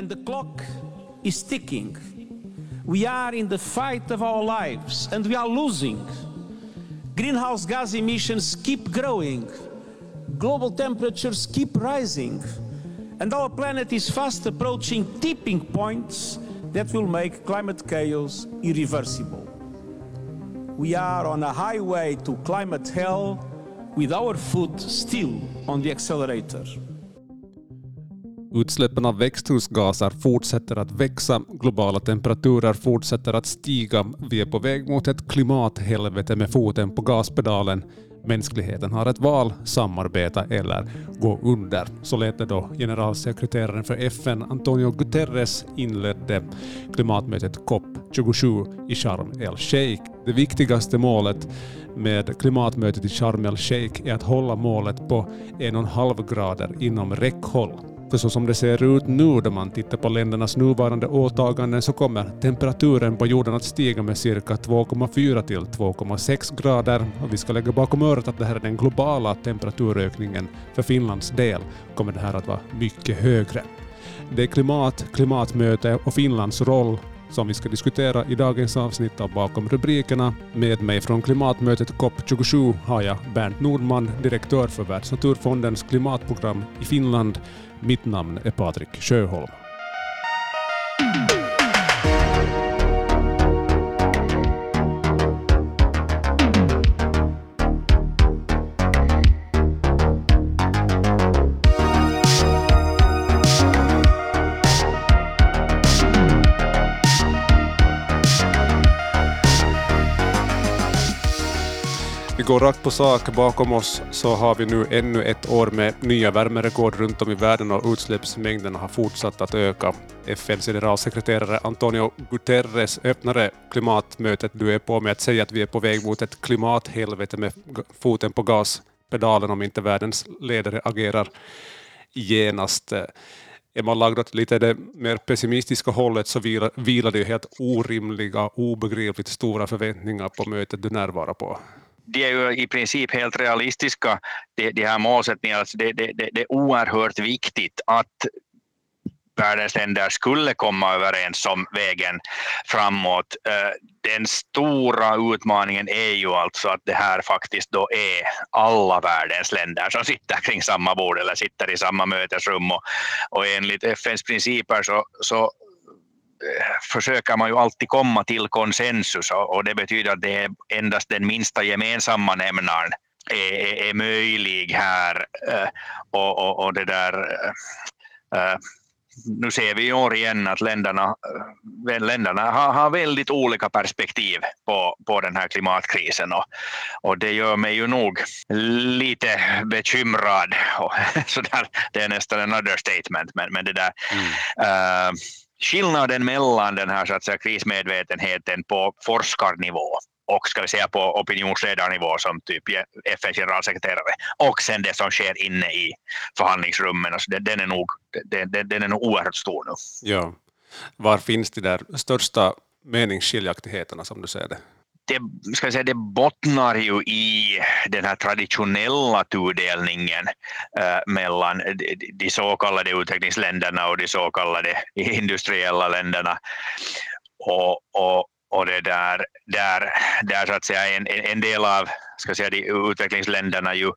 and the clock is ticking. We are in the fight of our lives and we are losing. Greenhouse gas emissions keep growing. Global temperatures keep rising. And our planet is fast approaching tipping points that will make climate chaos irreversible. We are on a highway to climate hell with our foot still on the accelerator. Utsläppen av växthusgaser fortsätter att växa, globala temperaturer fortsätter att stiga, vi är på väg mot ett klimathelvete med foten på gaspedalen. Mänskligheten har ett val, samarbeta eller gå under. Så lät det då generalsekreteraren för FN Antonio Guterres inledde klimatmötet COP27 i Sharm el-Sheikh. Det viktigaste målet med klimatmötet i Sharm el-Sheikh är att hålla målet på 1,5 grader inom räckhåll. För så som det ser ut nu då man tittar på ländernas nuvarande åtaganden så kommer temperaturen på jorden att stiga med cirka 2,4 till 2,6 grader och vi ska lägga bakom örat att det här är den globala temperaturökningen. För Finlands del kommer det här att vara mycket högre. Det är klimat, klimatmöte och Finlands roll som vi ska diskutera i dagens avsnitt av Bakom rubrikerna. Med mig från klimatmötet COP27 har jag Bernt Nordman, direktör för Världsnaturfondens klimatprogram i Finland. Mitt namn är Patrik Sjöholm. Går rakt på sak. Bakom oss så har vi nu ännu ett år med nya värmerekord runt om i världen och utsläppsmängderna har fortsatt att öka. FNs generalsekreterare Antonio Guterres öppnade klimatmötet du är på med att säga att vi är på väg mot ett klimathelvete med foten på gaspedalen om inte världens ledare agerar genast. Är man lagd åt lite det mer pessimistiska hållet så vilar det ju helt orimliga, obegripligt stora förväntningar på mötet du närvarar på de är ju i princip helt realistiska, de, de här målsättningarna. Alltså det, det, det, är oerhört viktigt att världens länder skulle komma överens om vägen framåt. Eh, den stora utmaningen är ju alltså att det här faktiskt då är alla världens länder som sitter kring samma bord eller sitter i samma mötesrum och, och enligt FNs principer så, så försöker man ju alltid komma till konsensus och det betyder att det är endast den minsta gemensamma nämnaren är, är, möjlig här eh, och, och, och det där eh, nu ser vi i år igen att länderna, eh, länderna har, har väldigt olika perspektiv på, på den här klimatkrisen och, och det gör mig ju nog lite bekymrad. Och, så där, det är nästan en understatement, men, men det där mm. uh, skillnaden mellan den här så att säga, krismedvetenheten på forskarnivå och ska vi säga på opinionsledarnivå som typ FNs generalsekreterare och sen det som sker inne i förhandlingsrummen. Alltså den, är nog, den, den är nog oerhört stor nu. Ja. Var finns de där största meningsskiljaktigheterna som du ser det? Det, ska säga, det bottnar ju i den här traditionella tudelningen äh, mellan de, de så kallade utvecklingsländerna och de så kallade industriella länderna. Och, och, och det där, där, där så att säga en, en del av ska säga, de utvecklingsländerna ju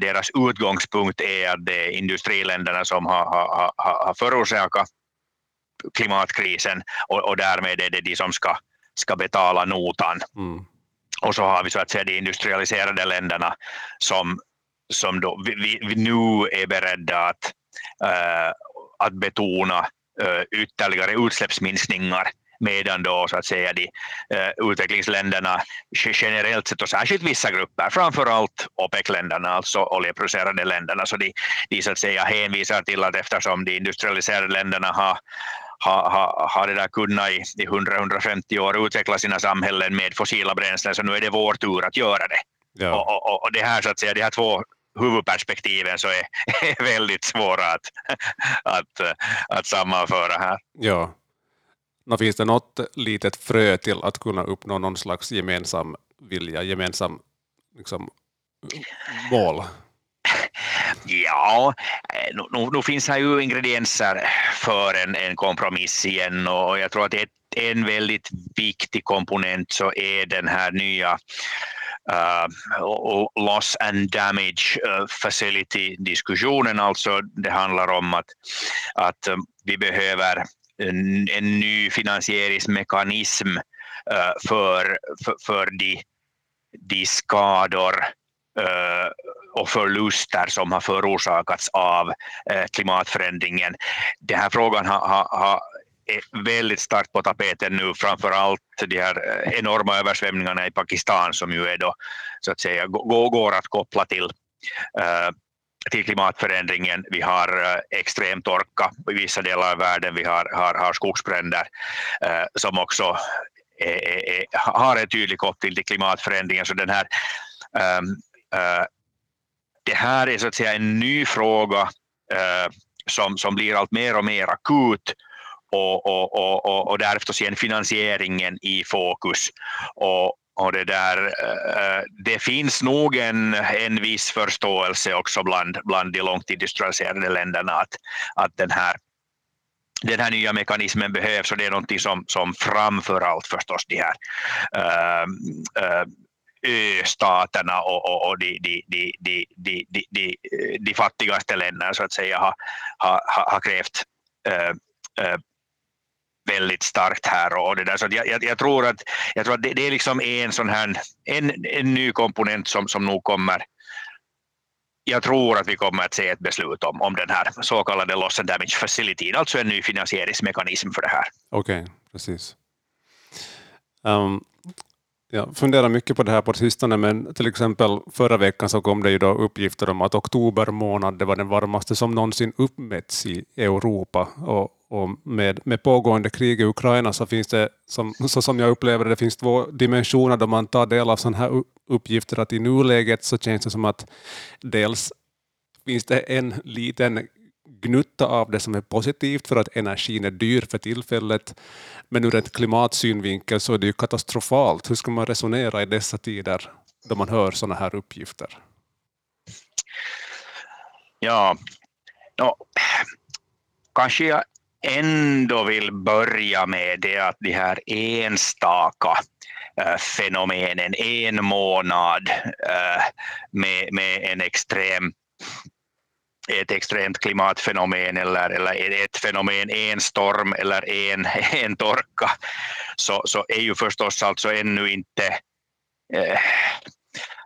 deras utgångspunkt är att det är industriländerna som har, har, har, har förorsakat klimatkrisen och, och därmed är det de som ska ska betala notan. Mm. Och så har vi så att säga de industrialiserade länderna som, som då vi, vi nu är beredda att, uh, att betona uh, ytterligare utsläppsminskningar medan då så att säga de uh, utvecklingsländerna generellt sett och särskilt vissa grupper, framförallt OPEC-länderna, alltså oljeproducerande länderna, så de, de så att säga hänvisar till att eftersom de industrialiserade länderna har har ha, ha det där kunnat i, i 100-150 år utveckla sina samhällen med fossila bränslen, så nu är det vår tur att göra det. Ja. Och, och, och, det här, så att säga, de här två huvudperspektiven så är, är väldigt svåra att, att, att sammanföra här. Ja. Nå, finns det något litet frö till att kunna uppnå någon slags gemensam vilja, gemensam liksom, mål? Ja, eh, nu, nu, finns här ju ingredienser för en, en kompromiss igen och jag tror att ett, en väldigt viktig komponent så är den här nya Uh, loss and damage uh, facility-diskussionen. Alltså det handlar om att, att um, vi behöver en, en ny finansieringsmekanism uh, för, för, för de, de skador och förluster som har förorsakats av eh, klimatförändringen. Den här frågan har, har, har är väldigt starkt på tapeten nu, framför allt de här eh, enorma översvämningarna i Pakistan som ju är då, så att säga, går att koppla till, eh, till klimatförändringen. Vi har extrem torka i vissa delar av världen, vi har, har, har skogsbränder som också är, är, har en tydlig koppling till klimatförändringen. Så den här, det här är så att säga en ny fråga eh, som, som blir allt mer och mer akut och, och, och, och därefter sen finansieringen i fokus. Och, och det, där, eh, det finns nog en, en viss förståelse också bland, bland de långtidsindustrialiserade länderna att, att den, här, den här nya mekanismen behövs och det är någonting som, som framför allt förstås de här äh, äh, östaterna och, och, och de, de, de, de, de, de, de, de fattigaste länderna så att säga har, har, har krävt äh, äh, väldigt starkt här. Och det där. Så jag, jag, jag, tror att, jag tror att det, det, är liksom en, sån här, en, en ny komponent som, som nog kommer jag tror att vi kommer att se ett beslut om, om den här så kallade loss and damage facility, alltså en ny finansieringsmekanism för det här. Okej, okay, precis. Um, jag funderar mycket på det här på sistone, men till exempel förra veckan så kom det ju då uppgifter om att oktober månad det var den varmaste som någonsin uppmätts i Europa. Och, och med, med pågående krig i Ukraina så finns det, som, så som jag upplever det, finns två dimensioner då man tar del av sådana här uppgifter. Att I nuläget så känns det som att dels finns det en liten gnutta av det som är positivt för att energin är dyr för tillfället. Men ur ett klimatsynvinkel så är det ju katastrofalt. Hur ska man resonera i dessa tider då man hör sådana här uppgifter? Ja, no, kanske jag ändå vill börja med det att de här enstaka eh, fenomenen, en månad eh, med, med en extrem ett extremt klimatfenomen eller, eller ett fenomen, en storm eller en, en torka, så, så är ju förstås alltså ännu inte eh,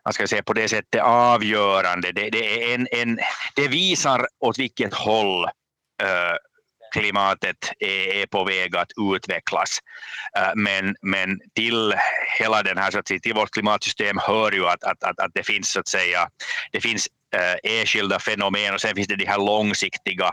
man ska säga på det sättet avgörande. Det, det, är en, en, det visar åt vilket håll eh, klimatet är, är, på väg att utvecklas. Eh, men, men till hela den här, så att säga, till vårt klimatsystem hör ju att, att, att, att det finns så att säga, det finns Eh, enskilda fenomen och sen finns det de här långsiktiga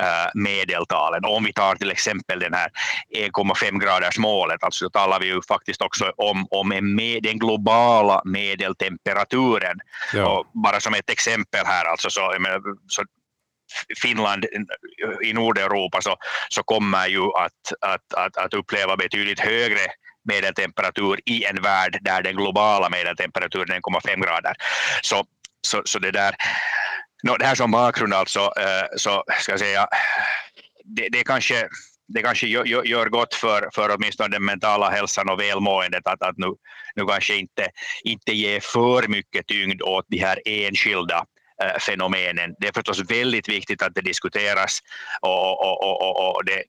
eh, medeltalen. Om vi tar till exempel den här 1,5 graders målet, alltså då talar vi ju faktiskt också om, om en med, den globala medeltemperaturen. Ja. Bara som ett exempel här, alltså så, menar, så Finland i Nordeuropa så, så kommer ju att, att, att, att uppleva betydligt högre medeltemperatur i en värld där den globala medeltemperaturen är 1,5 grader. Så så, så det där, no, det här som bakgrund alltså, uh, så ska jag säga, det, det kanske det kanske gör, gör gott för, för åtminstone den mentala hälsan och välmåendet att, att nu, nu kanske inte, inte ge för mycket tyngd åt de här enskilda äh, fenomenen. Det är förstås väldigt viktigt att det diskuteras och, och, och, och, och det,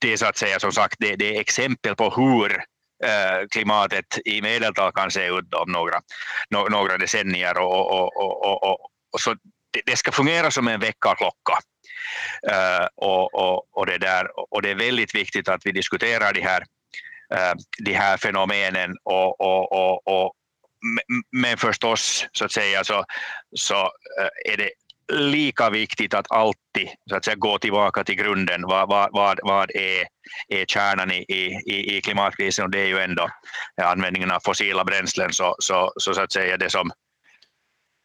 det är så att säga som sagt det, det är exempel på hur Eh, klimatet i medeltal kan se ut om några, no, några decennier. Och, och, och, och, och så det, det, ska fungera som en väckarklocka. Uh, eh, och, och, och, det där, och det är väldigt viktigt att vi diskuterar de här, uh, de här fenomenen och, och, och, och men förstås så att säga så, så är det lika viktigt att alltid så att säga, gå tillbaka till grunden. Vad, vad, vad, vad är, är kärnan i, i, i klimatkrisen? Och det är ju ändå användningen av fossila bränslen. Så, så, så, så att säga det som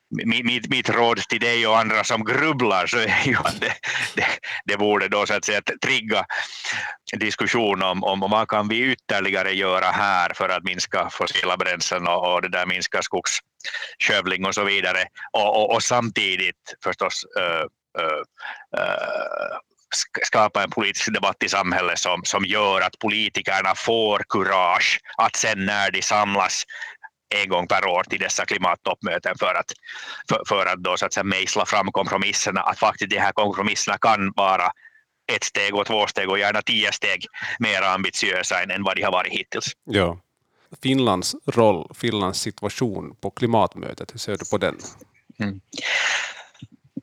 mitt, mitt råd till dig och andra som grubblar så är ju att det, det, det borde då så att säga trigga diskussion om, om vad kan vi ytterligare göra här för att minska fossila bränslen och, och det där minska skogsskövling och så vidare. Och, och, och samtidigt förstås äh, äh, skapa en politisk debatt i samhället som, som gör att politikerna får kurage att sen när de samlas en gång per år till dessa klimattoppmöten för att, för, för att då så att säga mejsla fram kompromisserna, att faktiskt de här kompromisserna kan vara ett steg och två steg och gärna tio steg mer ambitiösa än, än vad de har varit hittills. Ja. Finlands roll, Finlands situation på klimatmötet, hur ser du på den? Mm.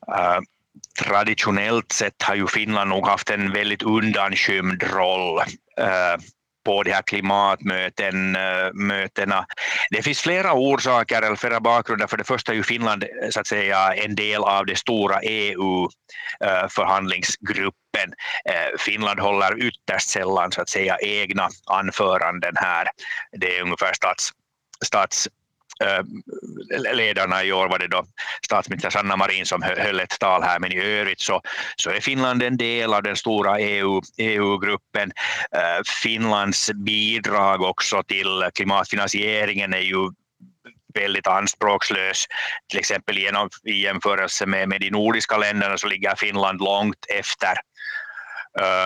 Uh, traditionellt sett har ju Finland nog haft en väldigt undanskymd roll. Uh, på de här klimatmötena. Eh, det finns flera orsaker eller flera bakgrunder. För det första är ju Finland så att säga en del av det stora EU-förhandlingsgruppen. Eh, eh, Finland håller ytterst sällan så att säga egna anföranden här. Det är ungefär stats, stats ledarna i år var det då statsminister Sanna Marin som höll ett tal här, men i övrigt så, så är Finland en del av den stora EU, EU-gruppen. Eh, Finlands bidrag också till klimatfinansieringen är ju väldigt anspråkslös. Till exempel genom, i jämförelse med, med de nordiska länderna så ligger Finland långt efter.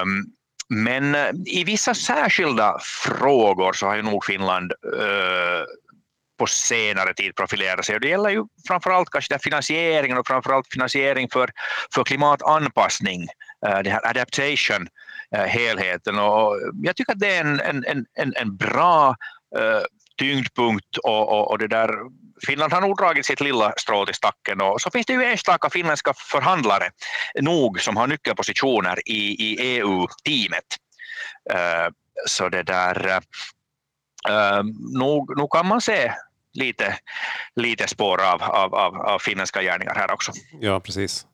Um, men eh, i vissa särskilda frågor så har ju nog Finland uh, eh, på senare tid profilera sig. Och det gäller ju framförallt kanske finansieringen och framförallt finansiering för, för klimatanpassning, eh, det här adaptation eh, helheten. Och jag tycker att det är en, en, en, en bra uh, tyngdpunkt och, och, och det där Finland har nog dragit sitt lilla strå till stacken och så finns det ju enstaka finländska förhandlare nog som har nyckelpositioner i, i EU-teamet. Så det där, nog, nog kan man se lite, lite spår av, av, av, av finländska gärningar här också. Ja, precis.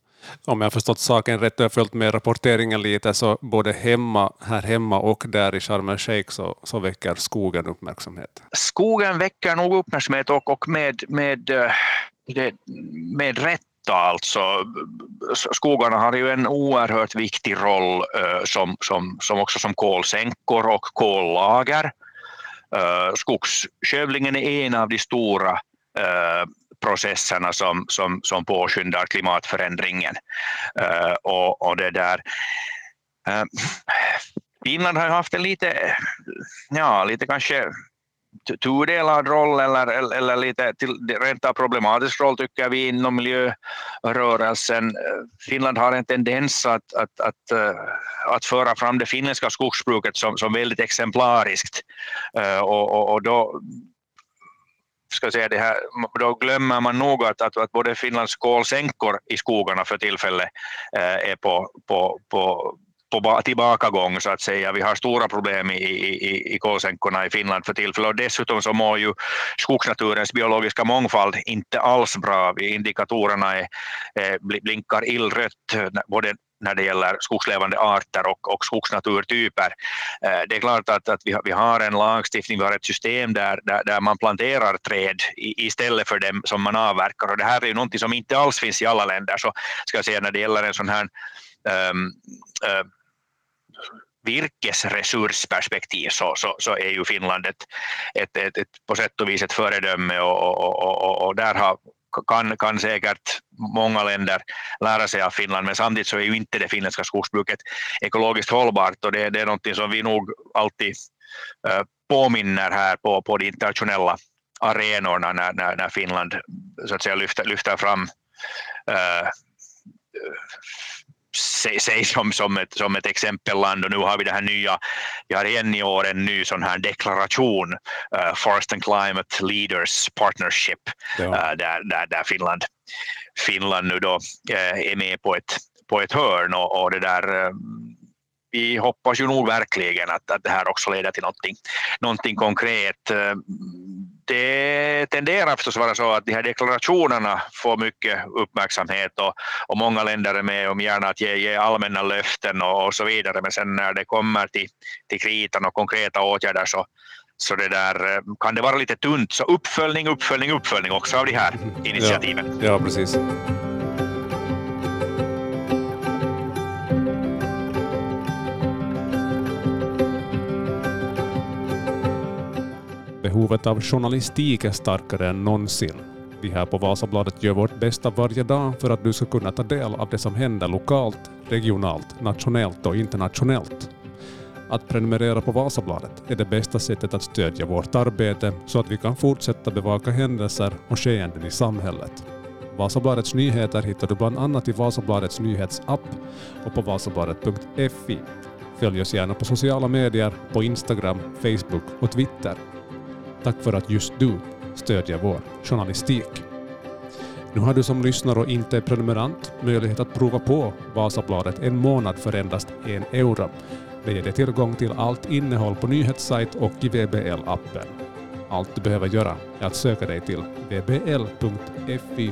Om jag har förstått saken rätt och följt med rapporteringen lite så både hemma, här hemma och där i Sharm el-Sheikh så, så väcker skogen uppmärksamhet. Skogen väcker nog uppmärksamhet och, och med, med, eh, med rätt alltså. Skogarna har ju en oerhört viktig roll uh, som, som, som också som kolsänkor och kollager. Uh, skogsskövlingen är en av de stora uh, processerna som, som, som påskyndar klimatförändringen. Uh, och, och det där. Finland har haft en lite, ja, lite kanske tudelad roll eller, eller lite till, rent av problematisk roll tycker vi inom miljörörelsen. Finland har en tendens att, att, att, eh, att föra fram det finländska skogsbruket som, som väldigt exemplariskt eh, och, och, och då ska säga det här, då glömmer man nog att, att, att både Finlands kolsänkor i skogarna för tillfället eh, är på, på, på på tillbakagång så att säga. Vi har stora problem i, i, i kolsänkorna i Finland för tillfället och dessutom så mår ju skogsnaturens biologiska mångfald inte alls bra. Indikatorerna är, blinkar illrött både när det gäller skogslevande arter och, och skogsnaturtyper. Eh, det är klart att, att vi, har, vi har en lagstiftning, vi har ett system där, där, där man planterar träd i, istället för dem som man avverkar och det här är ju någonting som inte alls finns i alla länder. Så ska jag säga när det gäller en sån här um, uh, virkesresursperspektiv så, så, så är ju Finland ett, ett, ett, ett, på sätt och vis ett föredöme och, och, och, och där har, kan, kan säkert många länder lära sig av Finland, men samtidigt så är ju inte det finländska skogsbruket ekologiskt hållbart och det, det är något som vi nog alltid äh, påminner här på, på de internationella arenorna när, när, när Finland så att säga lyfter, lyfter fram äh, sig som, som, ett, som ett exempelland. Och nu har vi det här nya, vi har igen i år en ny sån här deklaration, uh, Forest and Climate Leaders Partnership, ja. uh, där, där, där Finland, Finland nu då uh, är med på ett, på ett hörn. Och, och det där vi hoppas ju nog verkligen att, att det här också leder till någonting, någonting konkret det tenderar förstås vara så att de här deklarationerna får mycket uppmärksamhet och, och många länder är med om gärna att ge, ge allmänna löften och, och, så vidare men sen när det kommer till, till kritan och konkreta åtgärder så, så det där, kan det vara lite tunt. Så uppföljning, uppföljning, uppföljning också av de här initiativen. Ja, ja precis. Behovet av journalistik är starkare än någonsin. Vi här på Vasabladet gör vårt bästa varje dag för att du ska kunna ta del av det som händer lokalt, regionalt, nationellt och internationellt. Att prenumerera på Vasabladet är det bästa sättet att stödja vårt arbete så att vi kan fortsätta bevaka händelser och skeenden i samhället. Vasabladets nyheter hittar du bland annat i Vasabladets nyhetsapp och på vasabladet.fi. Följ oss gärna på sociala medier, på Instagram, Facebook och Twitter. Tack för att just du stödjer vår journalistik. Nu har du som lyssnar och inte är prenumerant möjlighet att prova på Vasabladet en månad för endast en euro. Det ger dig tillgång till allt innehåll på nyhetssajt och i VBL-appen. Allt du behöver göra är att söka dig till vbl.fi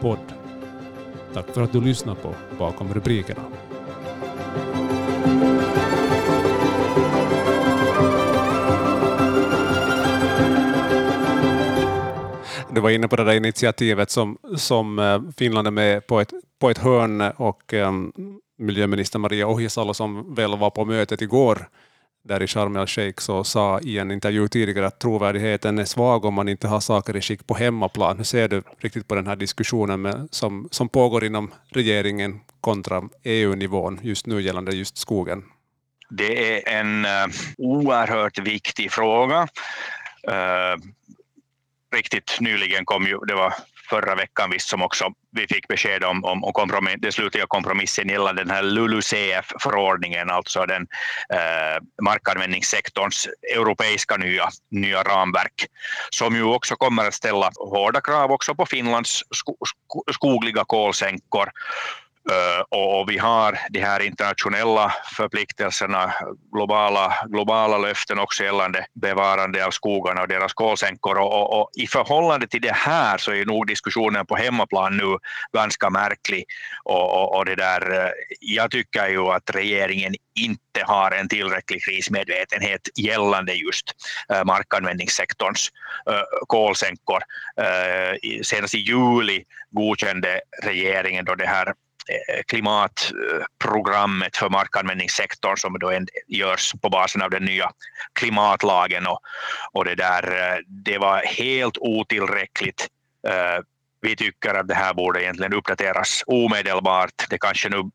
podd. Tack för att du lyssnar på Bakom rubrikerna. Du var inne på det där initiativet som, som eh, Finland är med på ett, på ett hörn och um, miljöminister Maria Ohisalo som väl var på mötet igår där i Sharm el-Sheikh så sa i en intervju tidigare att trovärdigheten är svag om man inte har saker i skick på hemmaplan. Hur ser du riktigt på den här diskussionen med, som, som pågår inom regeringen kontra EU-nivån just nu gällande just skogen? Det är en uh, oerhört viktig fråga. Uh, riktigt nyligen kom ju, det var förra veckan visst som också vi fick besked om, om, om kompromiss, den slutliga kompromissen gällande den här LULUCF-förordningen, alltså den eh, markanvändningssektorns europeiska nya, nya ramverk, som ju också kommer att ställa hårda krav också på Finlands sko, sko, skogliga kolsänkor. Eh, och vi har de här internationella förpliktelserna, globala, globala löften också gällande bevarande av skogarna och deras kolsänkor. Och, och, och, I förhållande till det här så är nog diskussionen på hemmaplan nu ganska märklig. Och, och, det där, eh, jag tycker ju att regeringen inte har en tillräcklig krismedvetenhet gällande just eh, markanvändningssektorns kolsänkor. Senast i juli godkände regeringen då det här Eh, klimatprogrammet för markanvändningssektorn som då görs på basen av den nya klimatlagen och, och det där, eh, det var helt otillräckligt. Eh, vi tycker att det här borde egentligen uppdateras omedelbart. Det kanske nu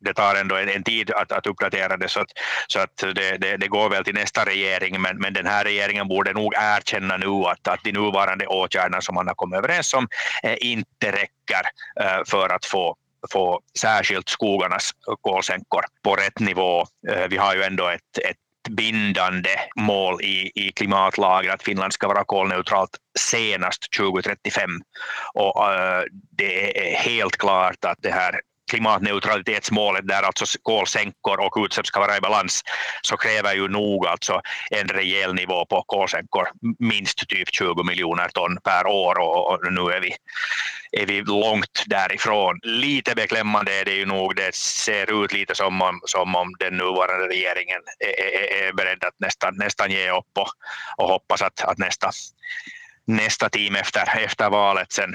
det tar ändå en, en tid att, att uppdatera det så att, så att det, det, det, går väl till nästa regering men, men den här regeringen borde nog erkänna nu att, att de nuvarande åtgärderna som man har kommit överens om eh, inte räcker eh, för att få få särskilt skogarnas kolsänkor på rätt nivå. Eh, vi har ju ändå ett, ett bindande mål i, i klimatlagen att Finland ska vara kolneutralt senast 2035. Och, uh, det är helt klart att det här klimatneutralitetsmålet där alltså kolsänkor och utsläpp ska vara i balans så kräver ju nog alltså en rejäl nivå på kolsänkor, minst typ 20 miljoner ton per år och, nu är vi, är vi långt därifrån. Lite beklämmande är det ju nog, det ser ut lite som om, som om den nuvarande regeringen är, är, är beredd att nästan, nästan ge upp och, och hoppas att, att nästa nästa team efter, efter valet sen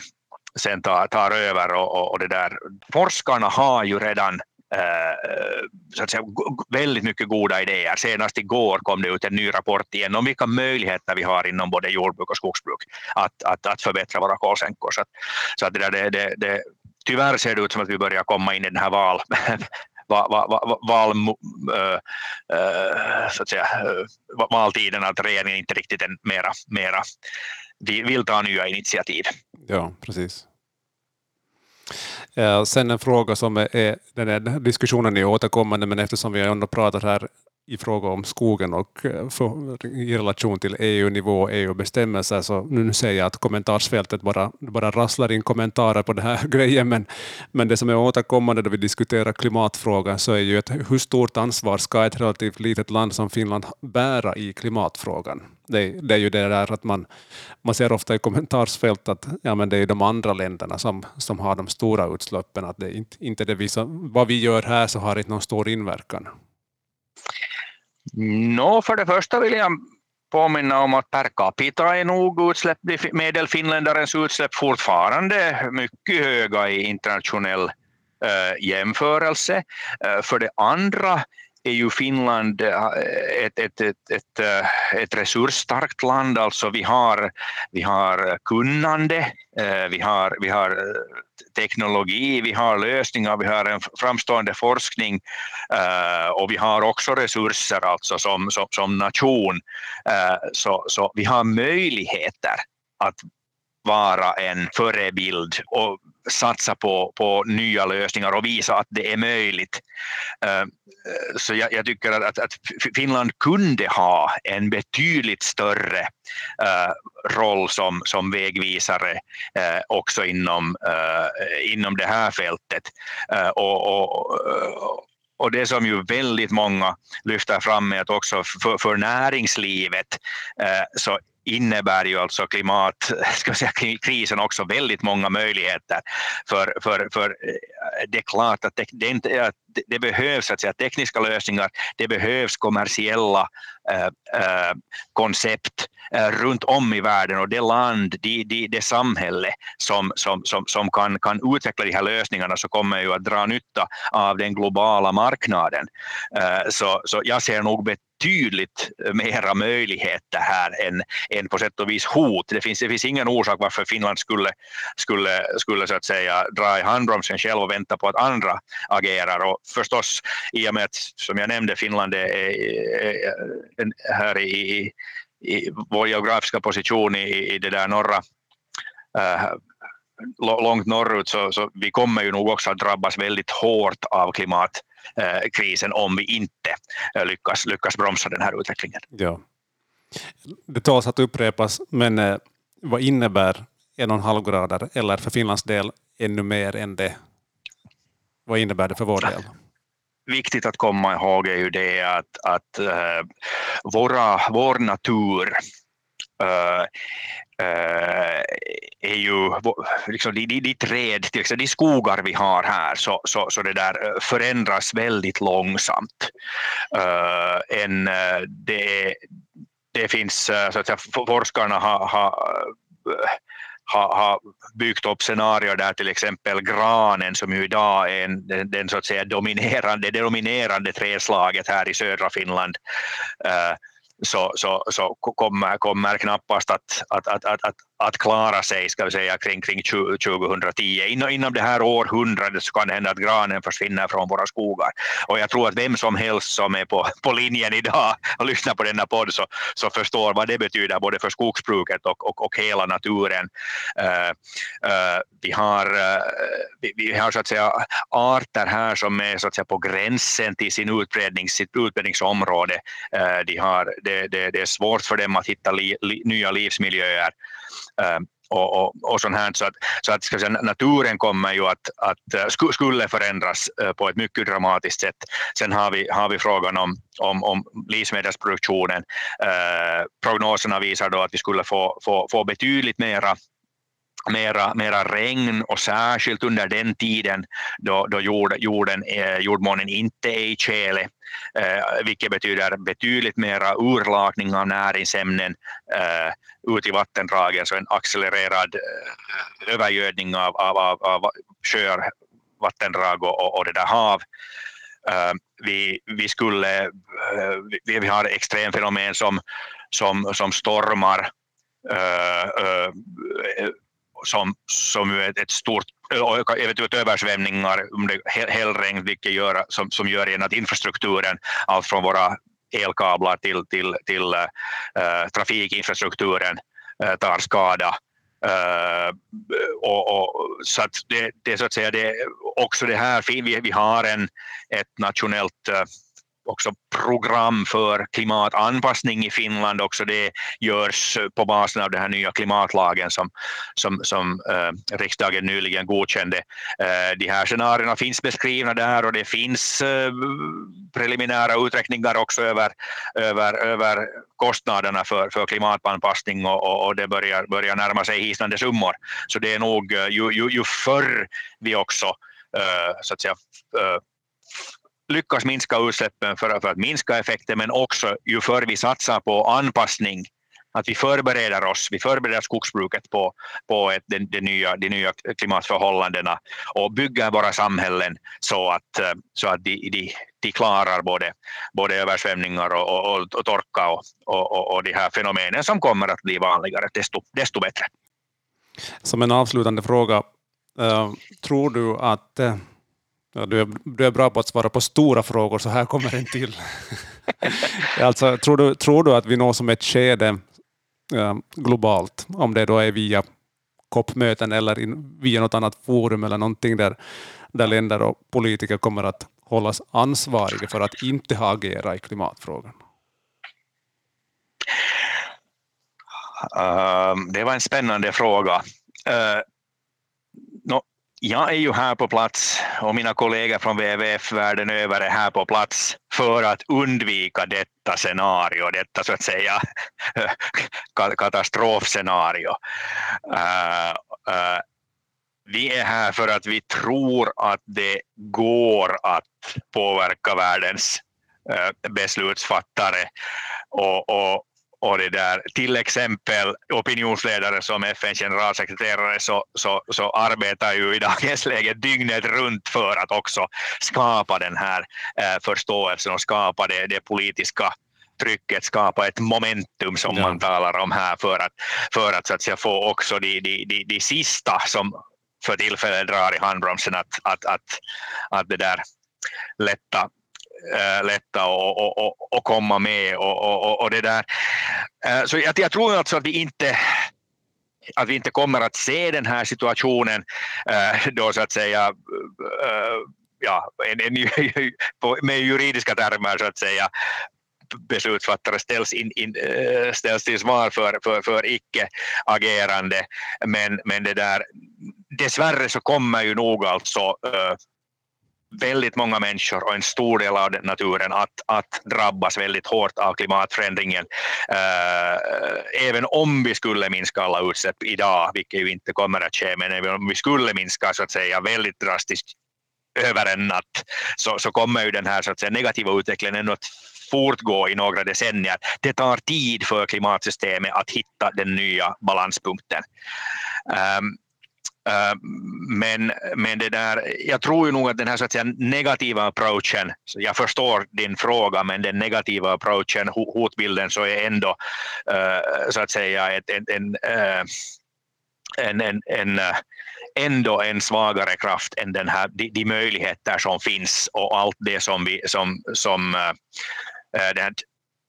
sen tar, tar över och, och, det där. Forskarna har ju redan eh, så att säga, väldigt mycket goda idéer. Senast igår kom det ut en ny rapport igen om vilka möjligheter vi har inom både jordbruk och skogsbruk att, att, att förbättra våra kolsänkor. Så, att, så att det, där, det, det, det, tyvärr ser det ut som att vi börjar komma in i den här val, va, va, va, val äh, så att säga, valtiden, att regeringen inte riktigt är mera, mera vill ta nya initiativ. Ja, precis. Eh, sen en fråga som är, den här diskussionen är återkommande, men eftersom vi ändå pratar här i fråga om skogen och eh, för, i relation till EU-nivå och EU-bestämmelser så nu ser jag att kommentarsfältet bara, bara rasslar in kommentarer på den här grejen men, men det som är återkommande då vi diskuterar klimatfrågan så är ju att hur stort ansvar ska ett relativt litet land som Finland bära i klimatfrågan? Det, det är ju det där att man, man ser ofta i kommentarsfält att ja, men det är de andra länderna som, som har de stora utsläppen, att det inte, inte det vi, vad vi gör här så har inte någon stor inverkan. No, för det första vill jag påminna om att per capita är nog utsläpp, medelfinländarens utsläpp fortfarande mycket höga i internationell eh, jämförelse. Eh, för det andra är ju Finland eh, ett, ett, ett, ett, eh, ett resursstarkt land. Alltså vi har, vi har kunnande, eh, vi har, vi har teknologi, vi har lösningar, vi har en framstående forskning och vi har också resurser alltså som, som, som nation. Så, så vi har möjligheter att vara en förebild och satsa på, på nya lösningar och visa att det är möjligt. Eh, så jag, jag tycker att, att, Finland kunde ha en betydligt större eh, roll som, som vägvisare eh, också inom, inom det här fältet. och, och och det som ju väldigt många lyfter fram är att också för, för näringslivet så innebär ju alltså klimatkrisen också väldigt många möjligheter. För, för, för eh, det är klart att det, det, inte, det behövs att säga, tekniska lösningar, det behövs kommersiella äh, äh, koncept äh, Eh, runt om i världen och det land, det, det, det samhälle som, som, som, som kan, kan utveckla de här lösningarna så kommer ju att dra nytta av den globala marknaden. Eh, så, så jag ser nog betydligt mera möjligheter här än, än på sätt och vis hot. Det finns, det finns ingen orsak varför Finland skulle, skulle, skulle så att säga dra i handbromsen själv och vänta på att andra agerar. Och förstås, i och med att, som jag nämnde, Finland är, är, är här i, i vår geografiska position i, i det där norra äh, långt norrut så, så vi kommer ju nog också att drabbas väldigt hårt av klimatkrisen Eh, om vi inte eh, lyckas, lyckas bromsa den här utvecklingen. Ja. Det tåls att upprepas, men eh, vad innebär en och en halv grader eller för Finlands del ännu mer än det? Vad innebär det för vår del? Viktigt att komma ihåg är ju det att, att uh, våra, vår natur uh, uh, är ju liksom de, de, de träd, till exempel de skogar vi har här, så, så, så det där förändras väldigt långsamt. Uh, en, det, det finns, så att säga, forskarna har, har har, ha byggt upp scenarier där till exempel granen som ju idag är en, den, den så att säga dominerande, det dominerande träslaget här i södra Finland uh, så, så, så kommer, kommer knappast att, att, att, att, att att klara sig ska vi säga, kring, kring 2010. Inom, inom det här århundradet så kan det hända att granen försvinner från våra skogar. Och jag tror att vem som helst som är på, på linjen idag och lyssnar på denna podd så, så förstår vad det betyder både för skogsbruket och, och, och hela naturen. Uh, uh, vi, har, uh, vi, vi, har så att säga arter här som är så att säga, på gränsen till sin utbredning, sitt utbredningsområde. de har, det, det, det, är svårt för dem att hitta li, li, nya livsmiljöer. Ehm, och, och, och sånt här. Så att, så att ska säga, naturen kommer ju att, att eh, skulle förändras eh, på ett mycket dramatiskt sätt. Sen har vi, har vi frågan om, om, om livsmedelsproduktionen. Eh, prognoserna visar då att vi skulle få, få, få betydligt mera mera, mera regn och särskilt under den tiden då, då jord, jorden, eh, jordmånen inte är i tjäle, eh, vilket betyder betydligt mera urlakning av näringsämnen eh, ut i vattendragen, så en accelererad eh, övergödning av, av, av, av sjöar, vattendrag och, och det där hav. Uh, vi, vi, skulle, uh, vi, vi har extremfenomen som, som, som stormar, uh, som, som är ett stort eventuellt översvämningar, om det hällregn, vilket gör, som, som gör igen att infrastrukturen, allt från våra elkablar till, till, till äh, trafikinfrastrukturen äh, tar skada. Äh, och, och, så att det, det, så att säga, det, också det här, vi, vi har en, ett nationellt också program för klimatanpassning i Finland. Också det görs på basen av den här nya klimatlagen som, som, som eh, riksdagen nyligen godkände. Eh, de här scenarierna finns beskrivna där och det finns eh, preliminära uträkningar också över, över, över kostnaderna för, för klimatanpassning och, och, det börjar, börjar närma sig hisnande summor. Så det är nog eh, ju, ju, ju förr vi också eh, så att säga, eh, lyckas minska utsläppen för, för att minska effekten, men också ju förr vi satsar på anpassning att vi förbereder oss, vi förbereder skogsbruket på, på ett, de, de, nya, de nya klimatförhållandena och bygger våra samhällen så att, så att de, de, de klarar både, både översvämningar och, och, och torka och, och, och de här fenomenen som kommer att bli vanligare, desto, desto bättre. Som en avslutande fråga, eh, tror du att eh, äh, du, är, du är bra på att svara på stora frågor, så här kommer en till. alltså, tror, du, tror du att vi når som ett skede globalt, om det då är via COP-möten eller in, via något annat forum eller någonting där, där länder och politiker kommer att hållas ansvariga för att inte ha agerat i klimatfrågan? Uh, det var en spännande fråga. Uh, no, jag är ju här på plats och mina kollegor från WWF världen över är här på plats för att undvika detta scenario, detta så att säga katastrofscenario. Uh, uh, vi är här för att vi tror att det går att påverka världens uh, beslutsfattare och, och, och det där, till exempel opinionsledare som FNs generalsekreterare så, så, så arbetar ju i dagens läge dygnet runt för att också skapa den här eh, förståelsen och skapa det, det politiska trycket, skapa ett momentum som ja. man talar om här för att, för att, så att säga, få också de, de, de, de sista som för tillfället drar i handbromsen att, att, att, att det där lätta äh, lätta och, och, och, komma med och, och, och det där. Äh, så jag, jag tror alltså att vi inte att vi inte kommer att se den här situationen äh, då så att säga ja, en, en, med juridiska termer så att säga beslutsfattare ställs, in, in, ställs till svar för, för, för icke-agerande. Men, men det där, dessvärre så kommer ju nog alltså väldigt många människor och en stor del av naturen att, att drabbas väldigt hårt av klimatförändringen. Äh, även om vi skulle minska alla utsläpp idag, vilket ju inte kommer att ske, men även om vi skulle minska så att säga väldigt drastiskt över en natt, så, så kommer ju den här så att säga, negativa utvecklingen ändå att fortgå i några decennier. Det tar tid för klimatsystemet att hitta den nya balanspunkten. Um, Eh, men, men det där, jag tror ju nog att den här så att säga, negativa approachen, jag förstår din fråga, men den negativa approachen, hotbilden, så är ändå uh, så att säga ett, en, en, uh, en, en, en eh, ändå en svagare kraft än den här, de, de möjligheter som finns och allt det som vi som, som uh, den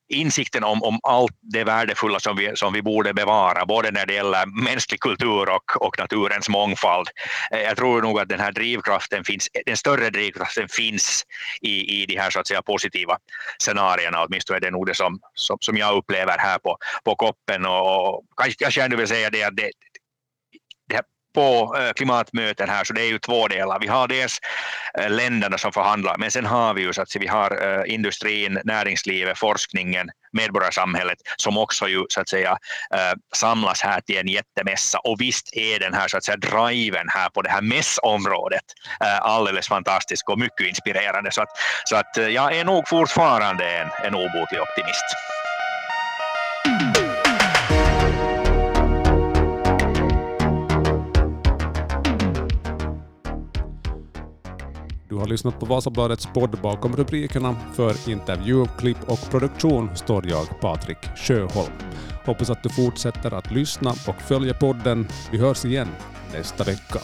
insikten om, om allt det värdefulla som vi, som vi borde bevara, både när det gäller mänsklig kultur och, och naturens mångfald. Eh, jag tror nog att den här drivkraften finns, den större drivkraften finns i, i de här så att säga positiva scenarierna, åtminstone är det nog det som, som, som jag upplever här på, på koppen. Och, och kanske jag ändå vill säga det att det, på eh, klimatmöten här, så det är ju två delar. Vi har dels eh, länderna som förhandlar, men sen har vi ju så att vi har eh, industrin, näringslivet, forskningen, medborgarsamhället som också ju så att säga samlas här till en jättemässa. Och visst är den här så att säga driven här på det här mässområdet alldeles fantastisk och mycket inspirerande. Så att, så att jag är nog fortfarande en, en obotlig optimist. Du har lyssnat på Vasabladets podd bakom rubrikerna. För intervju, klipp och produktion står jag, Patrik Sjöholm. Hoppas att du fortsätter att lyssna och följa podden. Vi hörs igen nästa vecka.